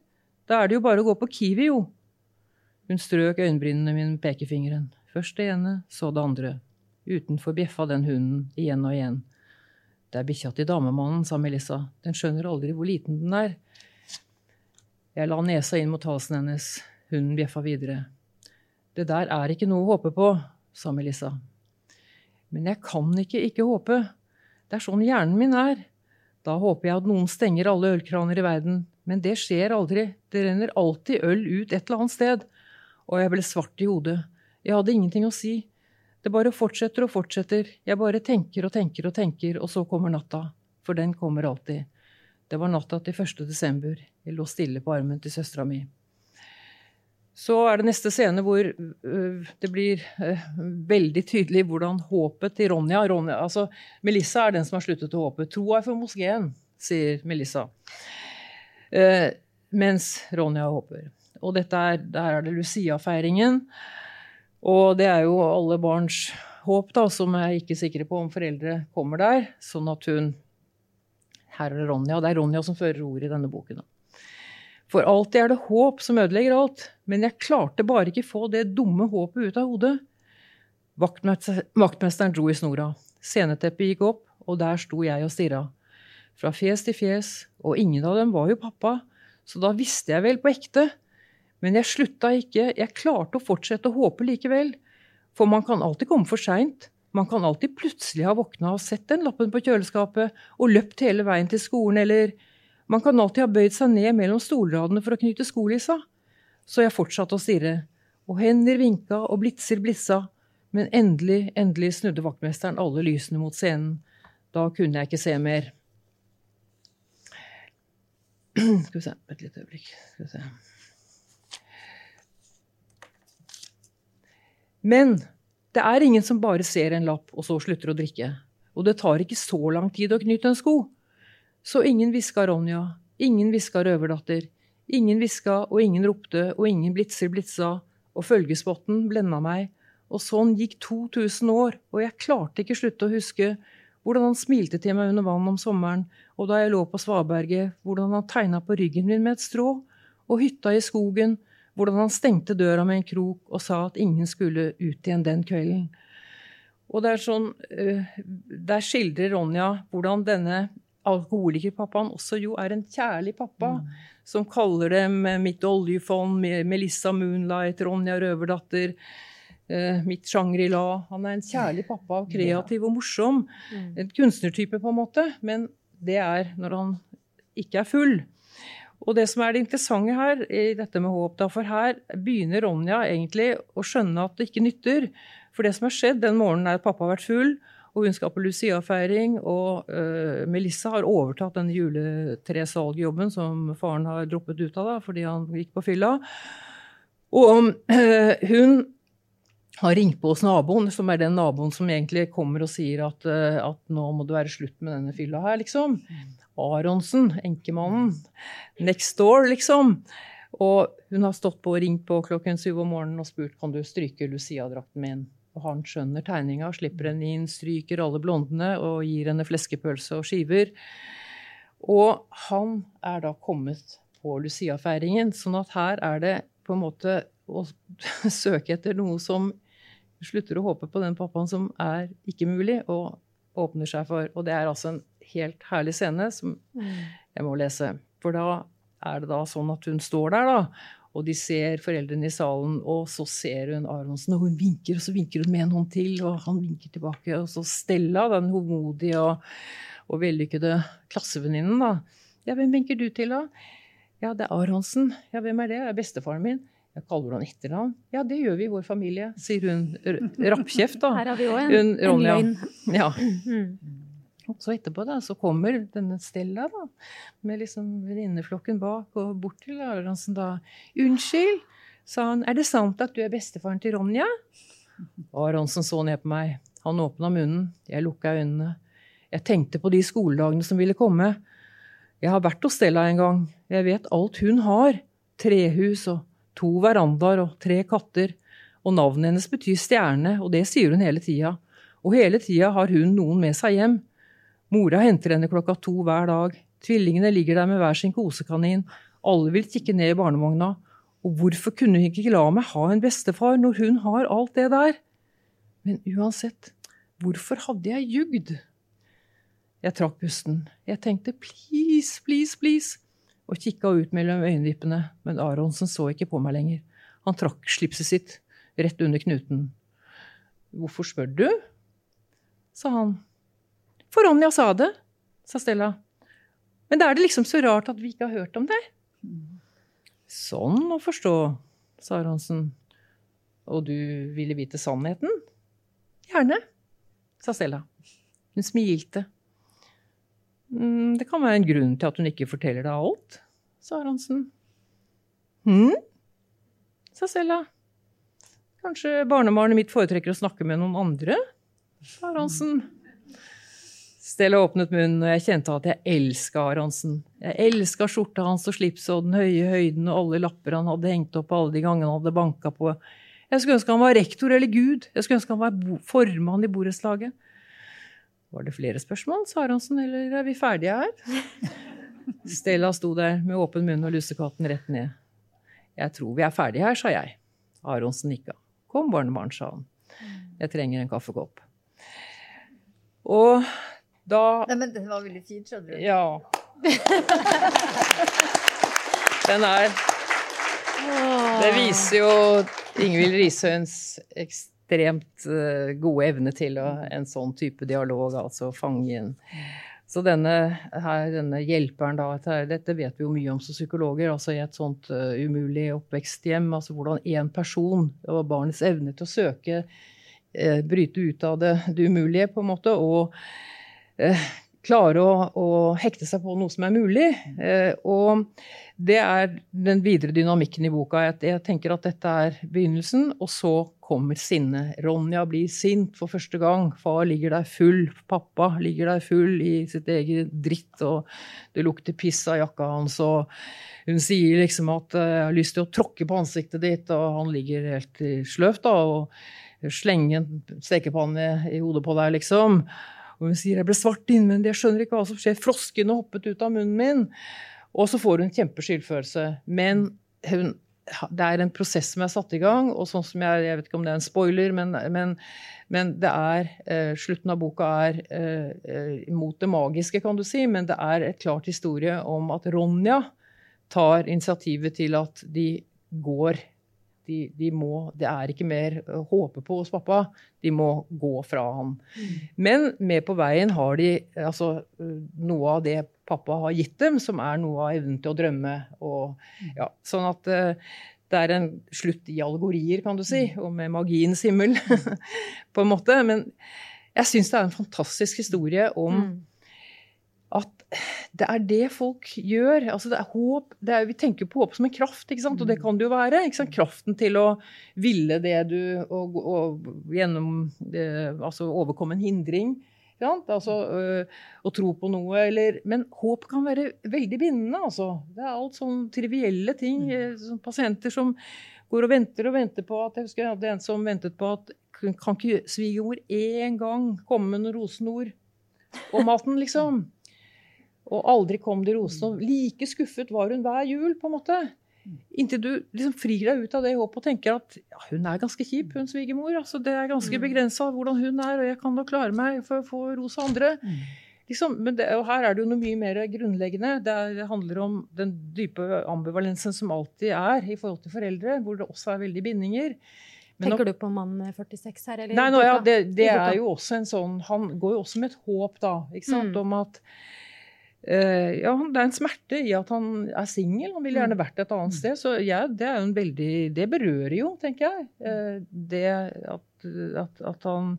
da er det jo bare å gå på Kiwi, jo. Hun strøk øyenbrynene mine med pekefingeren. Først det ene, så det andre. Utenfor bjeffa den hunden igjen og igjen. Det er bikkja til damemannen, sa Melissa. Den skjønner aldri hvor liten den er. Jeg la nesa inn mot halsen hennes. Hunden bjeffa videre. Det der er ikke noe å håpe på, sa Melissa. Men jeg kan ikke ikke håpe. Det er sånn hjernen min er. Da håper jeg at noen stenger alle ølkraner i verden. Men det skjer aldri. Det renner alltid øl ut et eller annet sted. Og jeg ble svart i hodet. Jeg hadde ingenting å si. Det bare fortsetter og fortsetter. Jeg bare tenker og tenker og tenker, og så kommer natta. For den kommer alltid. Det var natta til 1. desember. Jeg lå stille på armen til søstera mi. Så er det neste scene hvor øh, det blir øh, veldig tydelig hvordan håpet til Ronja, Ronja altså Melissa er den som har sluttet å håpe. Troa er for moskeen, sier Melissa. Uh, mens Ronja håper. Og dette er, der er det Lucia-feiringen. Og det er jo alle barns håp, da, som er ikke sikre på om foreldre kommer der. Sånn at hun Her er det Ronja. Det er Ronja som fører ordet i denne boken. For alltid er det håp som ødelegger alt. Men jeg klarte bare ikke få det dumme håpet ut av hodet. Vaktmesteren dro i snora. Sceneteppet gikk opp, og der sto jeg og stirra. Fra fjes til fjes, og ingen av dem var jo pappa, så da visste jeg vel på ekte. Men jeg slutta ikke, jeg klarte å fortsette å håpe likevel. For man kan alltid komme for seint. Man kan alltid plutselig ha våkna og sett den lappen på kjøleskapet og løpt hele veien til skolen, eller man kan alltid ha bøyd seg ned mellom stolradene for å knyte skolissa. Så jeg fortsatte å stirre. Og hender vinka og blitser blitsa. Men endelig, endelig snudde vaktmesteren alle lysene mot scenen. Da kunne jeg ikke se mer. Skal vi se Et lite øyeblikk. Skal vi se. Men det er ingen som bare ser en lapp og så slutter å drikke. Og det tar ikke så lang tid å knytte en sko. Så ingen hviska Ronja, ingen hviska røverdatter. Ingen hviska, og ingen ropte, og ingen blitser blitsa, og følgespotten blenda meg. Og sånn gikk 2000 år, og jeg klarte ikke slutte å huske hvordan han smilte til meg under vann om sommeren, og da jeg lå på svaberget, hvordan han tegna på ryggen min med et strå, og hytta i skogen, hvordan han stengte døra med en krok og sa at ingen skulle ut igjen den kvelden. Og det er sånn, øh, Der skildrer Ronja hvordan denne alkoholikerpappaen også jo er en kjærlig pappa. Mm. Som kaller dem mitt oljefond, Melissa Moonlight, Ronja Røverdatter, eh, mitt Shangri-La. Han er en kjærlig pappa, kreativ og morsom. Mm. En kunstnertype, på en måte. Men det er når han ikke er full. Og det som er det interessante her, i dette med håp, da, for her begynner Ronja egentlig å skjønne at det ikke nytter. For det som har skjedd den morgenen, er at pappa har vært full. Og hun skal på Lucia-feiring. Og uh, Melissa har overtatt den juletresalgjobben som faren har droppet ut av da, fordi han gikk på fylla. Og uh, hun har ringt på hos naboen, som er den naboen som egentlig kommer og sier at, uh, at nå må det være slutt med denne fylla her, liksom. Aronsen, enkemannen. Next door, liksom. Og hun har stått på og ringt på klokken syv om morgenen og spurt kan du stryke Lucia-drakten min. Og han skjønner tegninga, slipper henne inn, stryker alle blondene og gir henne fleskepølse og skiver. Og han er da kommet på Lucia-feiringen, sånn at her er det på en måte å søke etter noe som slutter å håpe på den pappaen som er ikke mulig, og åpner seg for. Og det er altså en helt herlig scene som jeg må lese. For da er det da sånn at hun står der, da, og de ser foreldrene i salen, og så ser hun Aronsen, og hun vinker, og så vinker hun med en hånd til, og han vinker tilbake. Og så Stella, den hovmodige og, og vellykkede klassevenninnen, da. Ja, hvem vinker du til, da? Ja, det er Aronsen. Ja, hvem er det? Det er bestefaren min. Jeg kaller han etternavn. Ja, det gjør vi i vår familie, sier hun rappkjeft, da. Her har vi òg en, en løgn. Ja. Mm. Og så etterpå da, så kommer denne Stella da, med liksom venninneflokken bak og bort til Aronsen da. 'Unnskyld', sa han. 'Er det sant at du er bestefaren til Ronja?' Aronsen så ned på meg. Han åpna munnen. Jeg lukka øynene. Jeg tenkte på de skoledagene som ville komme. Jeg har vært hos Stella en gang. Jeg vet alt hun har. Trehus og to verandaer og tre katter. Og navnet hennes betyr stjerne, og det sier hun hele tida. Og hele tida har hun noen med seg hjem. Mora henter henne klokka to hver dag. Tvillingene ligger der med hver sin kosekanin. Alle vil kikke ned i barnevogna. Og hvorfor kunne hun ikke la meg ha en bestefar når hun har alt det der? Men uansett, hvorfor hadde jeg jugd? Jeg trakk pusten. Jeg tenkte please, please, please, og kikka ut mellom øyenvippene, men Aronsen så ikke på meg lenger. Han trakk slipset sitt rett under knuten. Hvorfor spør du? sa han. For Ronja sa det, sa Stella. Men da er det liksom så rart at vi ikke har hørt om det. Sånn å forstå, sa Aronsen. Og du ville vite sannheten? Gjerne, sa Stella. Hun smilte. «Mm, Det kan være en grunn til at hun ikke forteller deg alt, sa Aronsen. Hm? sa Stella. Kanskje barnebarnet mitt foretrekker å snakke med noen andre? sa Aronsen. Stella åpnet munnen, og jeg kjente at jeg elska Aronsen. Jeg elska skjorta hans og slipset og den høye høyden og alle lapper han hadde hengt opp alle de gangene han hadde banka på. Jeg skulle ønske han var rektor eller gud. Jeg skulle ønske han var formann i borettslaget. Var det flere spørsmål, sa Aronsen, eller er vi ferdige her? Stella sto der med åpen munn og lussekatten rett ned. Jeg tror vi er ferdige her, sa jeg. Aronsen nikka. Kom, barnebarn, sa han. Jeg trenger en kaffekopp. Og da Nei, men den var veldig fint, skjønner du. Ja. Den er Det viser jo Ingvild Rishøens ekstremt eh, gode evne til å, en sånn type dialog, altså fange inn. Så denne, her, denne hjelperen, da, dette, vet vi jo mye om som psykologer. altså I et sånt uh, umulig oppveksthjem. altså Hvordan én person og barnets evne til å søke, uh, bryte ut av det, det umulige, på en måte, og uh, klare å, å hekte seg på noe som er mulig. Og det er den videre dynamikken i boka. Jeg, jeg tenker at dette er begynnelsen, og så kommer sinnet. Ronja blir sint for første gang. Far ligger der full, pappa ligger der full i sitt eget dritt, og det lukter piss av jakka hans. og hun sier liksom at eh, 'jeg har lyst til å tråkke på ansiktet ditt', og han ligger helt sløvt da, og slenger en stekepanne i hodet på deg, liksom. Og hun sier 'jeg ble svart innvendig, jeg skjønner ikke hva som skjer', froskene hoppet ut av munnen min. Og så får hun kjempeskyldfølelse. Men hun, det er en prosess som er satt i gang, og sånn som jeg, jeg vet ikke om det er en spoiler, men, men, men det er eh, Slutten av boka er eh, eh, mot det magiske, kan du si, men det er et klart historie om at Ronja tar initiativet til at de går de, de må, Det er ikke mer å håpe på hos pappa. De må gå fra han. Men med på veien har de altså, noe av det pappa har gitt dem, som er noe av evnen til å drømme. Og, ja, sånn at eh, det er en slutt i allegorier, kan du si, og med magiens himmel, på en måte. Men jeg syns det er en fantastisk historie om Mm. Det er det folk gjør. Altså det er håp, det er, vi tenker på håp som en kraft, og det kan det jo være. Kraften til å ville det du Og, og gjennom det, Altså overkomme en hindring. Altså øh, å tro på noe, eller Men håp kan være veldig bindende, altså. Det er alt sånn trivielle ting. eh, pasienter som går og venter og venter på at Jeg husker jeg hadde en som ventet på at kan ikke svigermor én gang komme med noen rosenord om maten, liksom? Og aldri kom de rosene. Og like skuffet var hun hver jul, på en måte. Inntil du liksom frir deg ut av det håpet og tenker at ja, hun er ganske kjip, hun svigermor. Altså, det er ganske begrensa hvordan hun er, og jeg kan nok klare meg for å få ros av andre. Liksom, men det, og her er det jo noe mye mer grunnleggende. Det, er, det handler om den dype ambivalensen som alltid er i forhold til foreldre, hvor det også er veldig bindinger. Men nå- Tenker du på mann 46 her? Eller Nei, nå, ja, det, det er jo også en sånn Han går jo også med et håp, da, ikke sant, Mm. om at eh, Ja, det er en smerte i at han er singel. Han ville gjerne vært et annet sted. Så ja, det er veldig Det berører jo, tenker jeg. Eh, det at, at, at han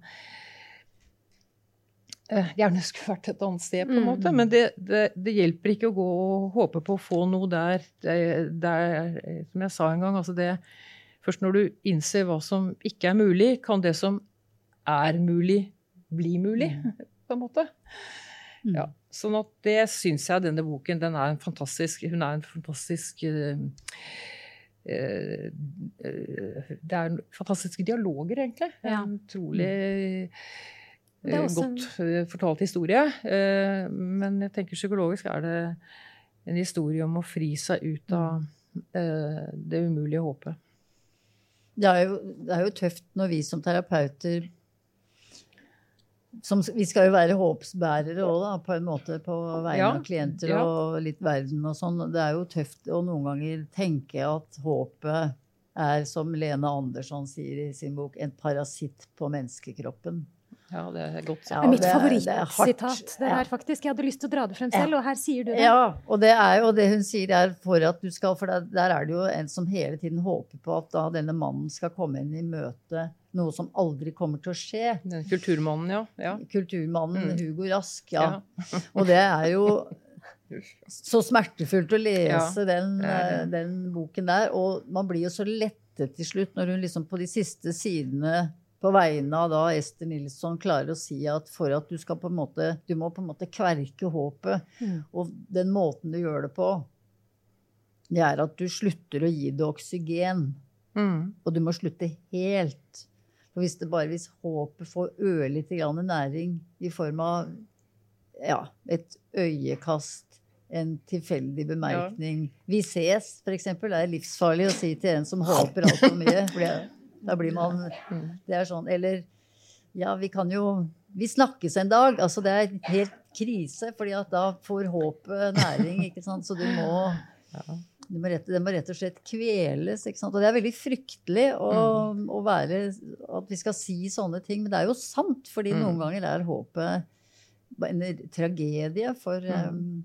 eh, gjerne skulle vært et annet sted, på en Mm. måte. Men det, det, det hjelper ikke å gå og håpe på å få noe der. Det, det er, som jeg sa en gang, altså det Først når du innser hva som ikke er mulig, kan det som er mulig, bli mulig, på en måte. Ja, sånn at det syns jeg denne boken den er en fantastisk Hun er en fantastisk eh, eh, eh, Det er fantastiske dialoger, egentlig. Ja. En utrolig en- godt eh, fortalt historie. Men jeg tenker psykologisk er det en historie om å fri seg ut av det umulige håpet. Det er, jo, det er jo tøft når vi som terapeuter som, vi skal jo være håpsbærere òg, da, på en måte, på vegne Ja, av klienter ja. og litt verden og sånn. Det er jo tøft å noen ganger tenke at håpet er, som Lene Andersson sier i sin bok, en parasitt på menneskekroppen. Ja, det er godt sagt. Mitt det er- det er favorittsitat. Det er faktisk, Jeg hadde lyst til å dra det frem selv, og her sier du det. Ja, og det er jo det hun sier er for at du skal For der, der er det jo en som hele tiden håper på at da denne mannen skal komme inn i møte noe som aldri kommer til å skje. Kulturmannen, ja. ja. Kulturmannen Mm. Hugo Rask, ja. Og det er jo så smertefullt å lese Ja, den, eh, den boken der. Og man blir jo så lettet til slutt når hun liksom på de siste sidene på vegne av da Ester Nilsson klarer å si at for at du skal på en måte Du må på en måte kverke håpet. Mm. Og den måten du gjør det på, det er at du slutter å gi det oksygen. Mm. Og du må slutte helt. For hvis det bare hvis håpet får ørlite grann næring i form av ja, et øyekast, en tilfeldig bemerkning Vi ses, f.eks., er livsfarlig å si til en som håper altfor mye. Da blir man Det er sånn Eller ja, vi kan jo Vi snakkes en dag. Altså det er helt krise, fordi at da får håpet næring, ikke sant. Så du må det må, rett, det må rett og slett kveles. Og det er veldig fryktelig å, å være At vi skal si sånne ting. Men det er jo sant, fordi Mm. noen ganger er håpet en tragedie for, Mm. um,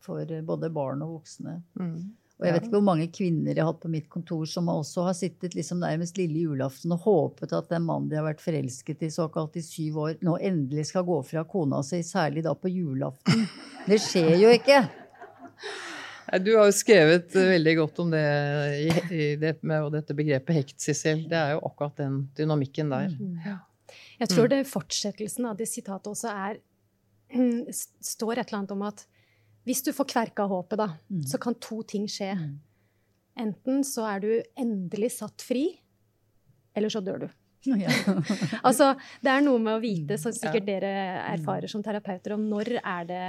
for både barn og voksne. Mm. Og jeg vet ikke hvor mange kvinner jeg har hatt på mitt kontor som også har sittet liksom nærmest lille julaften og håpet at den mannen de har vært forelsket i såkalt i syv år, nå endelig skal gå fra kona si, særlig da på julaften. Det skjer jo ikke. Du har jo skrevet eh, veldig godt om det, i, det med dette begrepet hekt, Sissel. Det er jo akkurat den dynamikken der. Ja. Jeg tror det fortsettelsen av det sitatet også er mm, står et eller annet om at hvis du får kverka håpet, da, Mm. så kan to ting skje. Mm. Enten så er du endelig satt fri, eller så dør du. Ja. Altså, det er noe med å vite, som sikkert dere erfarer som terapeuter, om når er det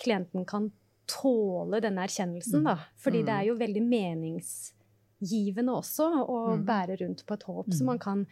klienten kan tåle denne erkjennelsen, da. Fordi det er jo veldig meningsgivende også å Mm. bære rundt på et håp. Så Mm. man kan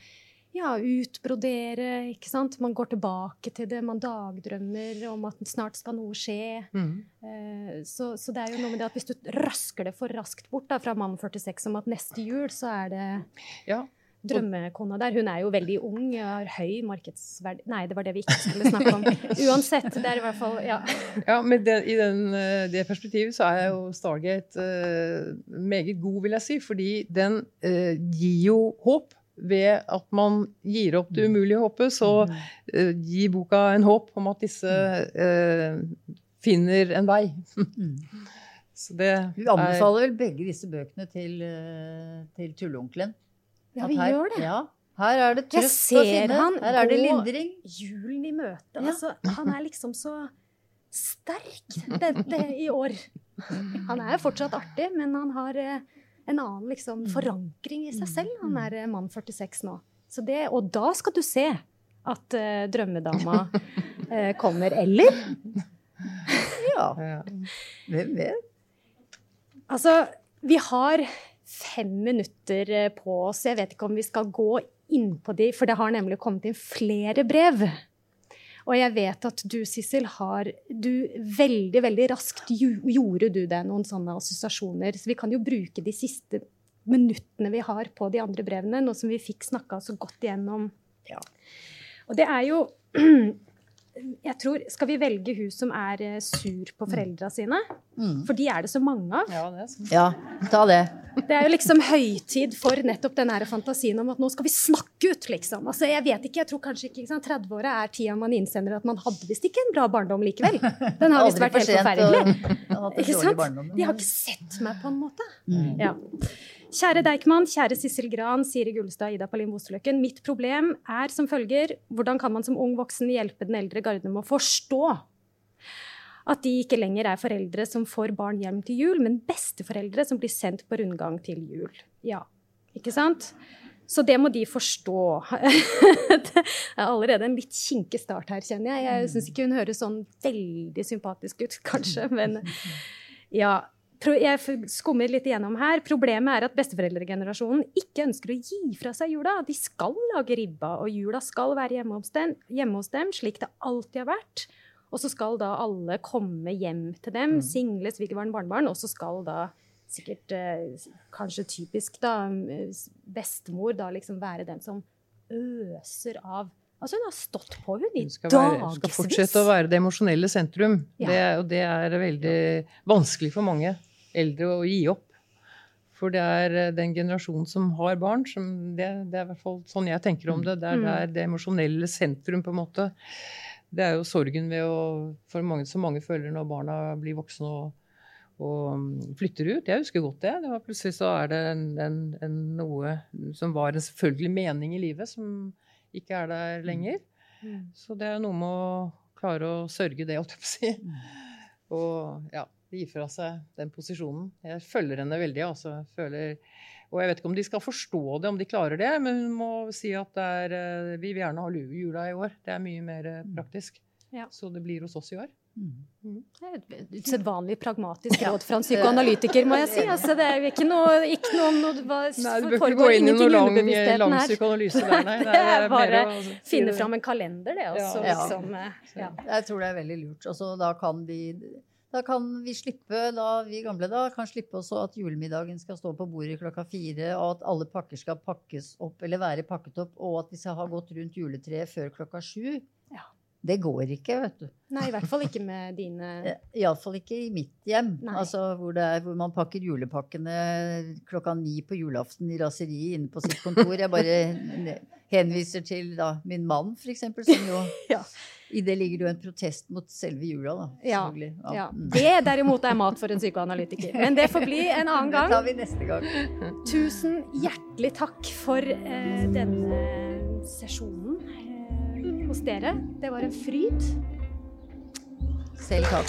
ja, utbrodere, ikke sant. Man går tilbake til det, man dagdrømmer om at snart skal noe skje. Mm. Eh, Så, så det er jo noe med det at hvis du rasker det for raskt bort da, fra mann 46 om at neste jul så er det Ja. Drømmekona der. Hun er jo veldig ung, har høy markedsverdi Nei, det var det vi ikke skulle snakke om. Uansett, det er i hvert fall Ja. Ja, men det, I den, eh, det perspektivet så er jo Stargate uh, meget god, vil jeg si. Fordi den uh, gir jo håp. Ved at man gir opp det umulige håpet, så uh, gir boka en håp om at disse uh, finner en vei. Mm. Så det Vi er anbefaler vel begge disse bøkene til, eh, til tulleonkelen. Ja, vi her, gjør det. Ja, her er det Jeg trøst å ser finne. han Her er det lindring. Julen i møte. Ja. Altså, han er liksom så sterk dette i år. Han er jo fortsatt artig, men han har eh, en annen liksom, forankring i seg selv. Han er eh, mann 46 nå. Så det, og da skal du se at eh, drømmedama eh, kommer. Eller? Ja, ja. hvem vet? Altså, vi har fem minutter eh, på oss. Jeg vet ikke om vi skal gå inn på de, for det har nemlig kommet inn flere brev. Og jeg vet at du, Sissel, har du veldig, veldig raskt gjorde du deg noen sånne assosiasjoner. Så vi kan jo bruke de siste minuttene vi har på de andre brevene, nå som vi fikk snakka så godt igjennom. Ja. Og det er jo Jeg tror Skal vi velge hun som er eh, sur på foreldra sine? Mm. For de er det så mange av. ja, det er sånn. Ja, ta det. Det er jo liksom høytid for nettopp den her fantasien om at nå skal vi snakke ut, liksom. Altså, jeg vet ikke, jeg tror kanskje ikke, ikke sant? 30-åra er tida man innsender at man hadde visst ikke en bra barndom likevel. Den har visst vært helt forferdelig. en Ikke sant? De har ikke sett meg på en måte. Mm. Ja. Kjære Deichman, kjære Sissel Gran, Siri Gullestad, Ida Palin Bosteløkken. Mitt problem er som følger hvordan kan man som ung voksen hjelpe den eldre garde med å forstå at de ikke lenger er foreldre som får barn hjem til jul, men besteforeldre som blir sendt på rundgang til jul. Ja, ikke sant? Så det må de forstå. det er allerede en litt kinkig start her, kjenner jeg. Jeg syns ikke hun høres sånn veldig sympatisk ut, kanskje, men ja. Jeg skummer litt igjennom her. Problemet er at besteforeldregenerasjonen ikke ønsker å gi fra seg jula. De skal lage ribba, og jula skal være hjemme hos dem, hjemme hos dem slik det alltid har vært. Og så skal da alle komme hjem til dem, mm. single, svigerbarn, barnebarn, og så skal da sikkert eh, kanskje typisk da bestemor da liksom være den som øser av Altså Hun har stått på hun i dagevis. Hun skal fortsette å være det emosjonelle sentrum. Ja. Det, og det er veldig vanskelig for mange eldre å gi opp. For det er eh, den generasjonen som har barn, som det, det, er i hvert fall sånn jeg tenker om det. Det er, det, er mm. det emosjonelle sentrum, på en måte. Det er jo sorgen ved å For mange, som mange føler når barna blir voksne og, og mm, flytter ut. Jeg husker godt det. det var plutselig så er det en, en, en, noe som var en selvfølgelig mening i livet, som ikke er der lenger. Mm. Så det er noe med å klare å sørge det, holdt jeg på å si. Mm. Og ja gi fra seg den posisjonen. Jeg følger henne veldig. altså. Føler, og jeg vet ikke om de skal forstå det, om de klarer det, men hun må si at er, eh, vi vil gjerne ha lue i jula i år. Det er mye mer eh, mm. praktisk. Ja. Så det blir hos oss i år. Mm. mm. Det er et usedvanlig pragmatisk råd fra en psykoanalytiker, må jeg si. Altså, det er jo ikke noe, ikke noe, noe hva, Nei, Du bør ikke gå inn i noe lang, lang psykoanalyse der, nei. Det er, bare å finne fram en kalender, det. Også, ja. Liksom, eh, ja. Jeg tror det er veldig lurt. Altså, da kan vi da kan vi slippe, da vi gamle da, kan slippe også at julemiddagen skal stå på bordet klokka fire, og at alle pakker skal pakkes opp eller være pakket opp, og at vi skal ha gått rundt juletreet før klokka sju. Ja. Det går ikke, vet du. Nei, i hvert fall ikke med dine Iallfall ikke i mitt hjem. Altså, hvor, er, hvor, man pakker julepakkene klokka ni på julaften i raseriet inne på sitt kontor. Jeg bare henviser til da, min mann, for eksempel, som jo ja. I det ligger det jo en protest mot selve jula, da. Ja, ja. ja. Mm. Det derimot er mat for en psykoanalytiker. Men det får bli en annen gang. Det tar vi neste gang. Tusen hjertelig takk for eh, denne sesjonen eh, hos dere. Det var en fryd. Selv takk.